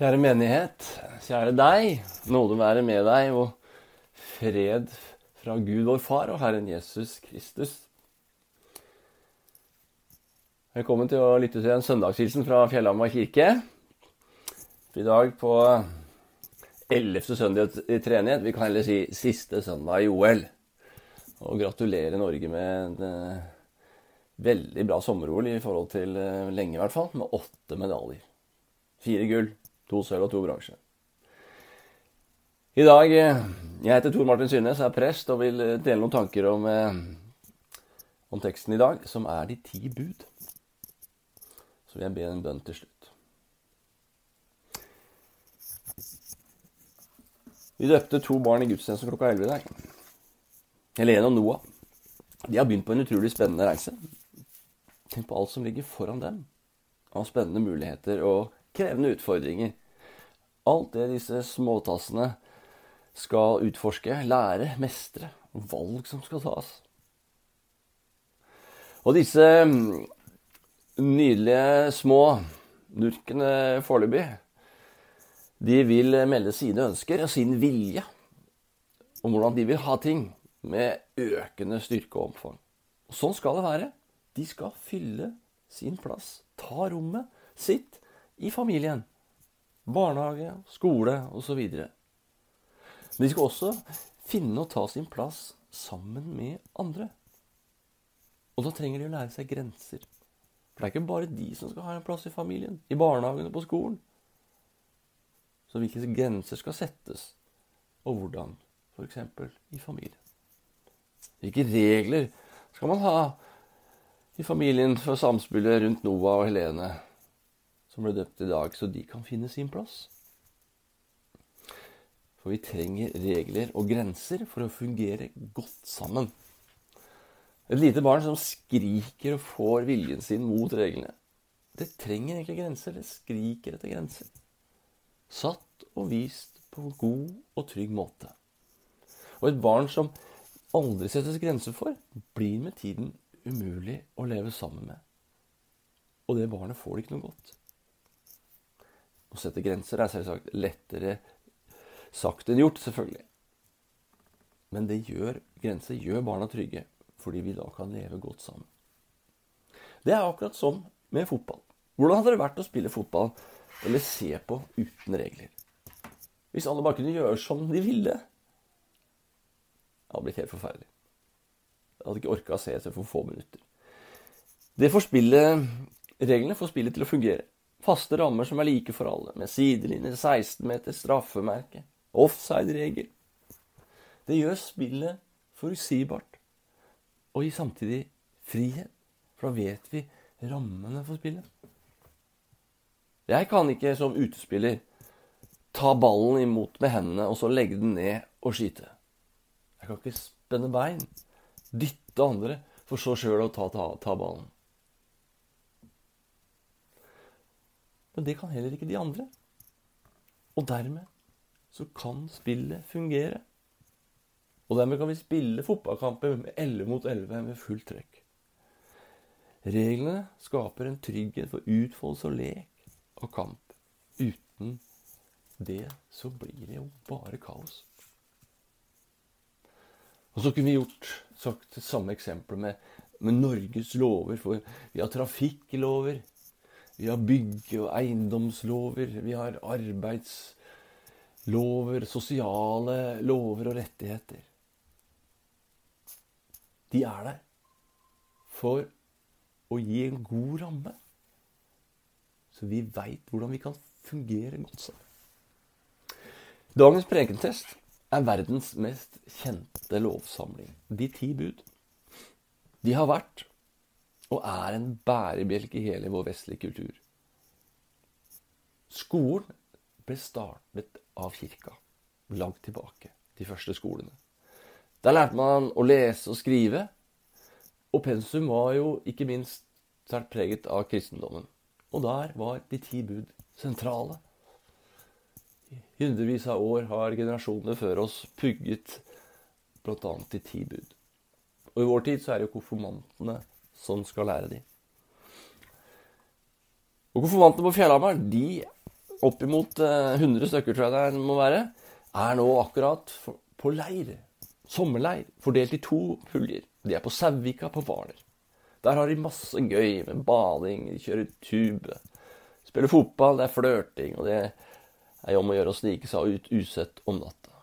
Kjære menighet, kjære deg, nåde være med deg og fred fra Gud vår Far og Herren Jesus Kristus. Velkommen til å lytte til en søndagshilsen fra Fjellhamar kirke. I dag på 11. søndag i treenighet, vi kan heller si siste søndag i OL. Og gratulerer Norge med en uh, veldig bra sommer-OL i forhold til uh, lenge, i hvert fall, med åtte medaljer. Fire gull, to sølv og to bronse. I dag uh, Jeg heter Tor Martin Synnes, er prest og vil dele noen tanker om, om teksten i dag, som er de ti bud. Så vil jeg be en bønn til slutt. Vi døpte to barn i gudstjenesten klokka 11 i dag. Helene og Noah de har begynt på en utrolig spennende reise. Tenk på alt som ligger foran dem av spennende muligheter og krevende utfordringer. Alt det disse småtassene skal utforske, lære, mestre. Valg som skal tas. Og disse mm, nydelige små nurkene foreløpig, de vil melde sine ønsker og sin vilje om hvordan de vil ha ting med økende styrke og omfang. Og sånn skal det være. De skal fylle sin plass, ta rommet sitt i familien. Barnehage, skole osv. Men de skal også finne og ta sin plass sammen med andre. Og da trenger de å lære seg grenser. For det er ikke bare de som skal ha en plass i familien, i barnehagen og på skolen. Så hvilke grenser skal settes, og hvordan, f.eks. i familien. Hvilke regler skal man ha i familien for samspillet rundt Noah og Helene, som ble døpt i dag, så de kan finne sin plass? For vi trenger regler og grenser for å fungere godt sammen. Et lite barn som skriker og får viljen sin mot reglene, det trenger egentlig grenser. Det skriker etter grenser. Satt og vist på god og trygg måte. Og et barn som aldri settes grenser for, blir med tiden umulig å leve sammen med. Og det barnet får det ikke noe godt. Å sette grenser er selvsagt lettere sagt enn gjort, selvfølgelig. Men det gjør, grenser gjør barna trygge, fordi vi da kan leve godt sammen. Det er akkurat sånn med fotball. Hvordan hadde det vært å spille fotball eller se på uten regler? Hvis alle bare kunne gjøre som de ville. Det hadde blitt helt forferdelig. Jeg hadde ikke orka å se etter for få minutter. Det får spillet, Reglene får spillet til å fungere. Faste rammer som er like for alle, med sidelinjer, 16 meter, straffemerke, offside-regel. Det gjør spillet forutsigbart og gir samtidig frihet, for da vet vi rammene for spillet. Jeg kan ikke som utespiller ta ballen imot med hendene og så legge den ned og skyte. Jeg kan ikke spenne bein, dytte andre, for så sjøl å ta, ta, ta, ballen. Men det kan heller ikke de andre. Og dermed så kan spillet fungere. Og dermed kan vi spille fotballkamper med 11 mot 11 med fullt trøkk. Reglene skaper en trygghet for utfoldelse og lek og kamp. Uten det så blir det jo bare kaos. Og så kunne vi gjort sagt samme eksempelet med, med, Norges lover. For vi har trafikklover, vi har bygge- og eiendomslover, vi har arbeidslover, sosiale lover og rettigheter. De er der for å gi en god ramme, så vi veit hvordan vi kan fungere godt sammen. Dagens prekentest er verdens mest kjente lovsamling. De ti bud. De har vært og er en bærebjelke i hele vår vestlige kultur. Skolen ble startet av kirka langt tilbake, de første skolene. Der lærte man å lese og skrive, og pensum var jo ikke minst sterkt preget av kristendommen. Og der var de ti bud sentrale hundrevis av år har generasjonene før oss pugget bl.a. de ti bud. Og i vår tid så er jo konfirmantene som skal lære de. Og konfirmantene på Fjellhamar de oppimot 100 stykker, tror jeg det må være, er nå akkurat på leir. Sommerleir. Fordelt i to puljer. De er på Sauvika på Hvaler. Der har de masse gøy med bading, de kjører tube. Spiller fotball, det er flørting, og det er om å gjøre å snike seg ut usett om natta.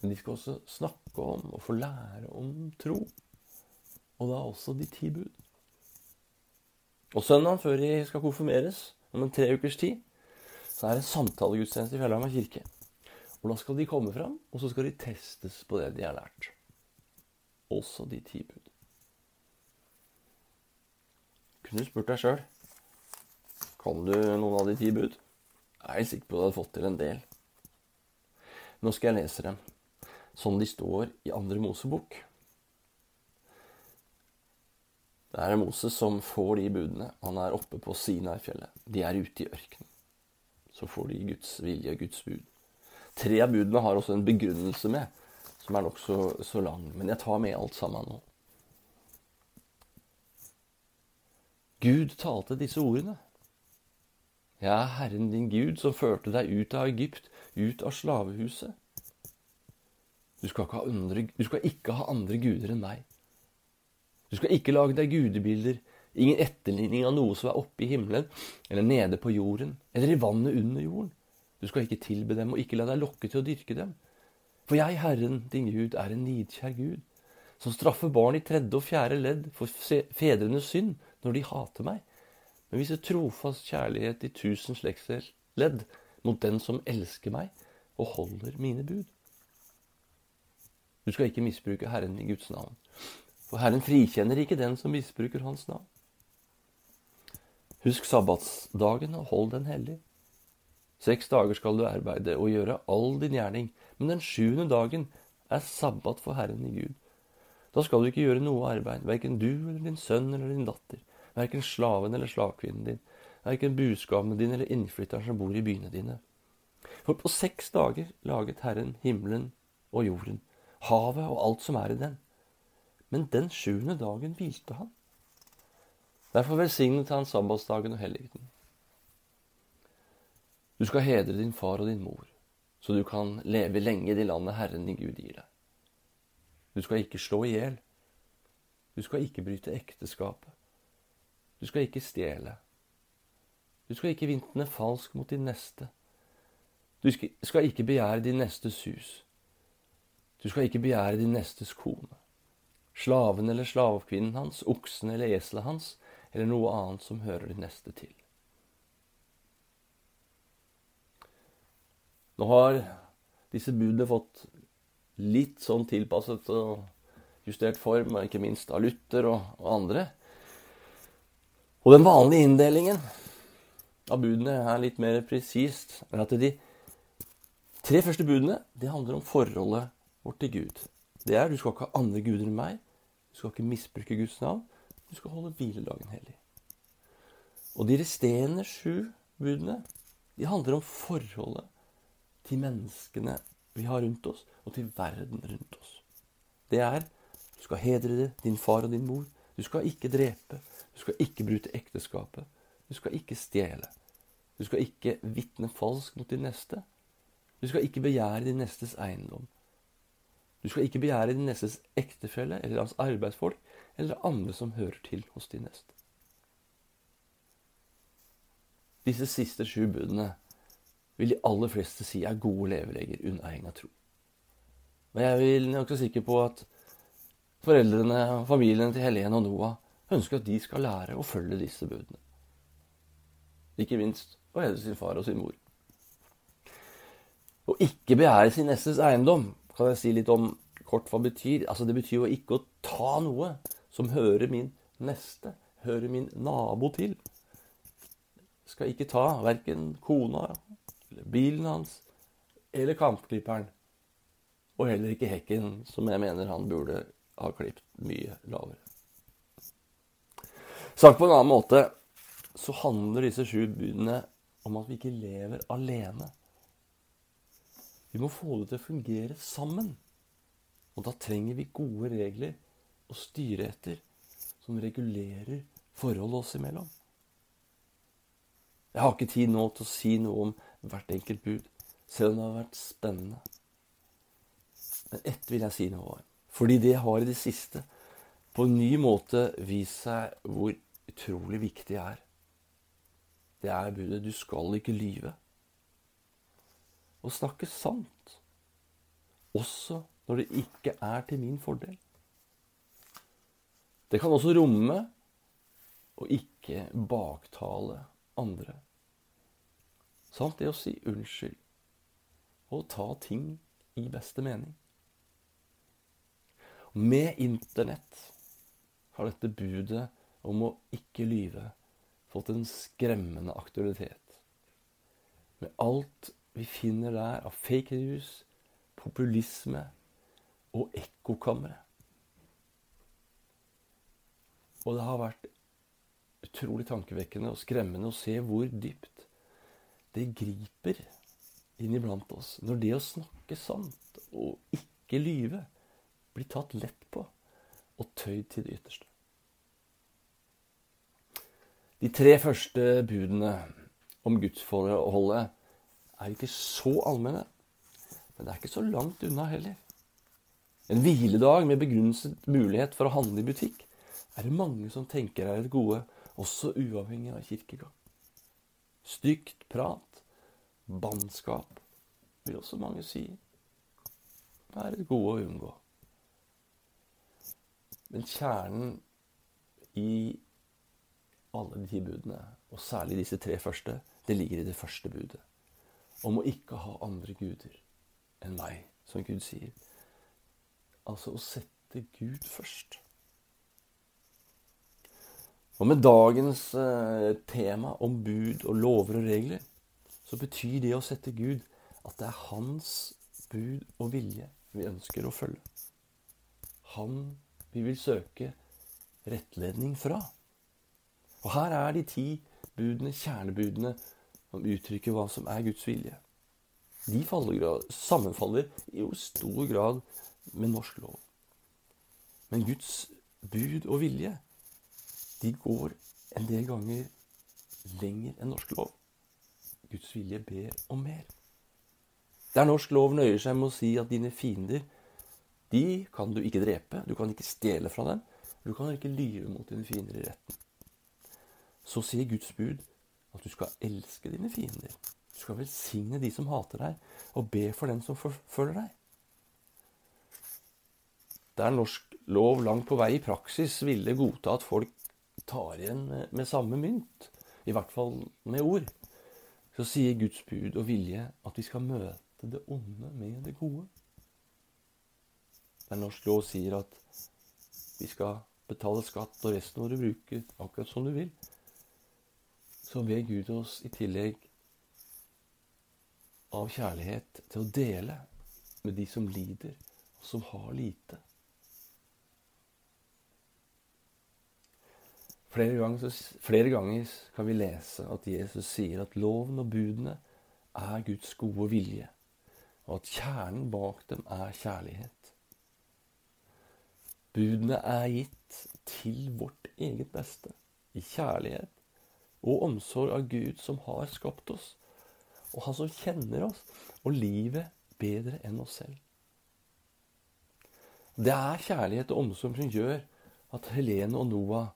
Men de skal også snakke om og få lære om tro. Og da også de ti bud. Og søndagen før de skal konfirmeres, om en tre ukers tid, så er det samtalegudstjeneste i Fjellhamar kirke. Og da skal de komme fram, og så skal de testes på det de har lært. Også de ti bud. Kunne du spurt deg sjøl Kan du noen av de ti bud? Jeg er sikker på at du hadde fått til en del. Nå skal jeg lese dem sånn de står i andre Mosebok. Det er Moses som får de budene. Han er oppe på Sinai-fjellet. De er ute i ørkenen. Så får de Guds vilje, Guds bud. Tre av budene har også en begrunnelse med, som er nokså så lang. Men jeg tar med alt sammen nå. Gud talte disse ordene. Jeg er Herren din Gud, som førte deg ut av Egypt, ut av slavehuset. Du skal, ikke ha andre, ikke ha andre guder enn meg. Du skal ikke lage deg gudebilder, ingen etterligning av noe som er oppe i himmelen, eller nede på jorden, eller i vannet under jorden. Du skal ikke tilbe dem og ikke la deg lokke til å dyrke dem. For jeg, Herren din Gud, er en nidkjær Gud, som straffer barn i tredje og fjerde ledd for fedrenes synd når de hater meg, men viser trofast kjærlighet i tusen slektsledd mot den som elsker meg og holder mine bud. Du skal ikke misbruke Herren i Guds navn. For Herren frikjenner ikke den som misbruker Hans navn. Husk sabbatsdagen og hold den hellig. Seks dager skal du arbeide og gjøre all din gjerning, men den sjuende dagen er sabbat for Herren i Gud. Da skal du ikke gjøre noe arbeid, verken du eller din sønn eller din datter, verken slaven eller slavkvinnen din, verken buskapen din eller innflytteren som bor i byene dine. For på seks dager laget Herren himmelen og jorden, havet og alt som er i den men den sjuende dagen hvilte han. Derfor velsignet han sabbatsdagen og helliget. Du skal hedre din far og din mor, så du kan leve lenge i det landet Herren din Gud gir deg. Du skal ikke slå i hjel. Du skal ikke bryte ekteskapet. Du skal ikke stjele. Du skal ikke vintne falsk mot din neste. Du skal ikke begjære din nestes hus. Du skal ikke begjære din nestes kone slaven eller slavekvinnen hans, oksen eller eselet hans, eller noe annet som hører de neste til. Nå har disse budene fått litt sånn tilpasset og justert form, ikke minst av Luther og, og andre. Og den vanlige inndelingen av budene er litt mer presist. er at de tre første budene det handler om forholdet vårt til Gud. Det er du skal ikke ha andre guder enn meg. Du skal ikke misbruke Guds navn. Du skal holde hviledagen hellig. Og de resterende sju budene de handler om forholdet til menneskene vi har rundt oss, og til verden rundt oss. Det er du skal hedre det, din far og din mor. Du skal ikke drepe. Du skal ikke bryte ekteskapet. Du skal ikke stjele. Du skal ikke vitne falsk mot din neste. Du skal ikke begjære din nestes eiendom. Du skal ikke begjære din nestes ektefelle eller hans arbeidsfolk eller andre som hører til hos din neste. Disse siste sju budene vil de aller fleste si er gode leveregler unnavhengig av tro. Men jeg vil nokså sikker på at foreldrene og familiene til Helene og Noah ønsker at de skal lære å følge disse budene. Ikke minst å hedre sin far og sin mor. Å ikke begjære sin nestes eiendom kan jeg si litt om kort hva det betyr. Altså, det betyr jo ikke å ta noe som hører min neste, hører min nabo til. Skal ikke ta verken kona, bilen hans eller kantklipperen. Og heller ikke hekken, som jeg mener han burde ha klippet mye lavere. Sagt på en annen måte så handler disse sju budene om at vi ikke lever alene. Vi må få det til å fungere sammen. Og da trenger vi gode regler å styre etter som regulerer forholdet oss imellom. Jeg har ikke tid nå til å si noe om hvert enkelt bud, selv om det har vært spennende. Men ett vil jeg si noe om. Fordi det har i det siste på en ny måte vist seg hvor utrolig viktig det er. Det er budet 'du skal ikke lyve'. Å snakke sant, også når det ikke er til min fordel. Det kan også romme å ikke baktale andre. Sant det å si unnskyld og ta ting i beste mening. Med Internett har dette budet om å ikke lyve fått en skremmende aktualitet. Med alt vi finner der av fake news, populisme og ekkokamre. Og det har vært utrolig tankevekkende og skremmende å se hvor dypt det griper inn iblant oss når det å snakke sant og ikke lyve blir tatt lett på og tøyd til det ytterste. De tre første budene om gudsforholdet er ikke så allmenne, men det er ikke så langt unna heller. En hviledag med begrunnet mulighet for å handle i butikk er det mange som tenker er et gode, også uavhengig av kirkegang. Stygt prat, bannskap, vil også mange si er et gode å unngå. Men kjernen i alle de budene, og særlig disse tre første, det ligger i det første budet. Om å ikke ha andre guder enn meg, som Gud sier. Altså å sette Gud først. Og med dagens eh, tema om bud og lover og regler, så betyr det å sette Gud at det er hans bud og vilje vi ønsker å følge. Han vi vil søke rettledning fra. Og her er de ti budene, kjernebudene, som uttrykker hva som er Guds vilje. De sammenfaller i jo stor grad med norsk lov. Men Guds bud og vilje, de går en del ganger lenger enn norsk lov. Guds vilje ber om mer. Der norsk lov nøyer seg med å si at dine fiender de kan du ikke drepe, du kan ikke stjele fra dem, du kan ikke lyve mot dine fiender i retten. Så sier Guds bud at du skal elske dine fiender. Du skal velsigne de som hater deg, og be for den som forfølger deg. Der norsk lov langt på vei i praksis ville godta at folk tar igjen med, samme mynt, i hvert fall med ord, så sier Guds bud og vilje at vi skal møte det onde med det gode der norsk lov sier at vi skal betale skatt, og resten må du bruke akkurat som du vil, så ber Gud oss i tillegg av kjærlighet til å dele med de som lider, og som har lite. Flere ganger, flere ganger kan vi lese at Jesus sier at loven og budene er Guds gode vilje, og at kjernen bak dem er kjærlighet. Budene er gitt til vårt eget beste, i kjærlighet og omsorg av Gud som har skapt oss, og Han som kjenner oss og livet bedre enn oss selv. Det er kjærlighet og omsorg som gjør at Helene og Noah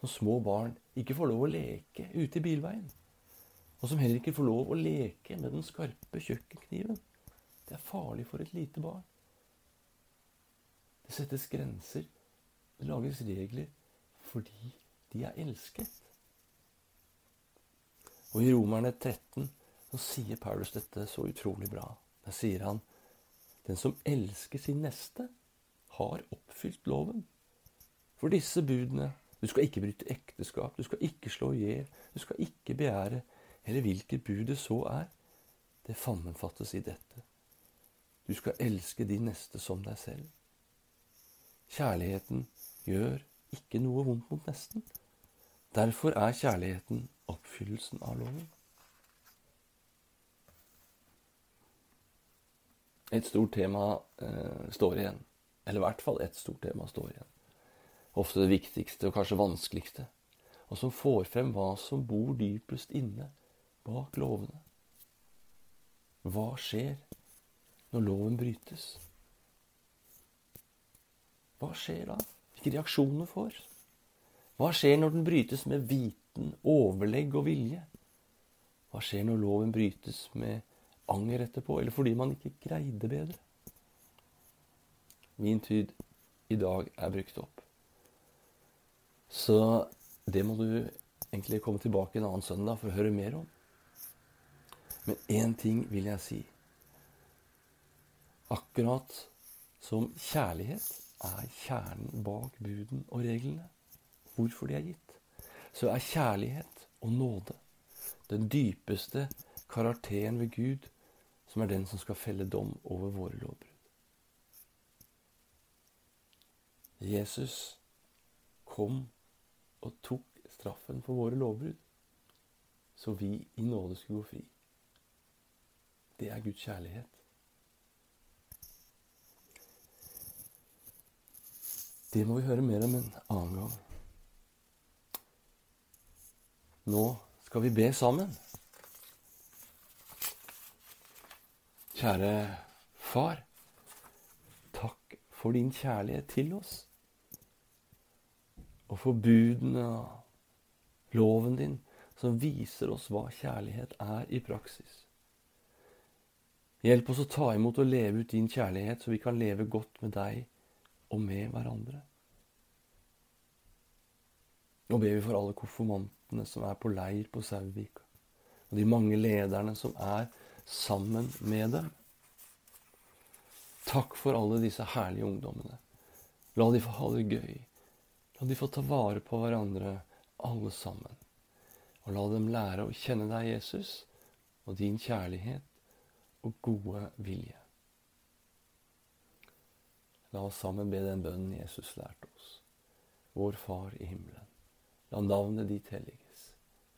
som små barn ikke får lov å leke ute i bilveien. Og som heller ikke får lov å leke med den skarpe kjøkkenkniven. Det er farlig for et lite barn. Det settes grenser. Det lages regler fordi de er elsket. Og i Romerne 13 så sier Paulus dette så utrolig bra. Da sier han den som elsker sin neste, har oppfylt loven. For disse budene du skal ikke bryte ekteskap, du skal ikke slå i hjel, du skal ikke begjære, eller hvilket bud det så er, det sammenfattes i dette. Du skal elske de neste som deg selv. Kjærligheten gjør ikke noe vondt mot nesten. Derfor er kjærligheten oppfyllelsen av loven. Et stort tema eh, står igjen. Eller i hvert fall ett stort tema står igjen. Ofte det viktigste og kanskje vanskeligste. Og som får frem hva som bor dypest inne bak lovene. Hva skjer når loven brytes? Hva skjer da? Hvilke reaksjoner får? Hva skjer når den brytes med viten, overlegg og vilje? Hva skjer når loven brytes med anger etterpå, eller fordi man ikke greide bedre? Min tid i dag er brukt opp. Så det må du egentlig komme tilbake en annen søndag for å høre mer om. Men én ting vil jeg si. Akkurat som kjærlighet er kjernen bak buden og reglene, hvorfor de er gitt, så er kjærlighet og nåde den dypeste karakteren ved Gud, som er den som skal felle dom over våre lovbrudd. Jesus kom og tok straffen for våre lovbrudd, så vi i nåde skulle gå fri. Det er Guds kjærlighet. Det må vi høre mer om en annen gang. Nå skal vi be sammen. Kjære Far. Takk for din kjærlighet til oss. Og for budene og loven din som viser oss hva kjærlighet er i praksis. Hjelp oss å ta imot og leve ut din kjærlighet, så vi kan leve godt med deg og med hverandre. Nå ber vi for alle konfirmantene som er på leir på Sauvika, og de mange lederne som er sammen med dem. Takk for alle disse herlige ungdommene. La de få ha det gøy. La de få ta vare på hverandre, alle sammen. Og la dem lære å kjenne deg, Jesus, og din kjærlighet og gode vilje. La oss sammen be den bønnen Jesus lærte oss. Vår Far i himmelen. La navnet ditt helliges.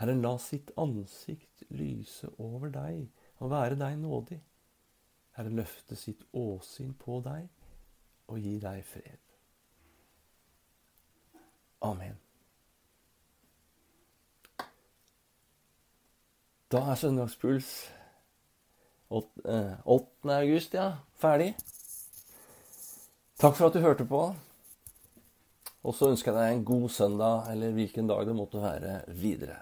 Herren la sitt ansikt lyse over deg og være deg nådig. Herren løfte sitt åsyn på deg og gi deg fred. Amen. Da er Søndagspuls 8. Eh, august, ja. Ferdig. Takk for at du hørte på. Og så ønsker jeg deg en god søndag, eller hvilken dag det måtte være videre.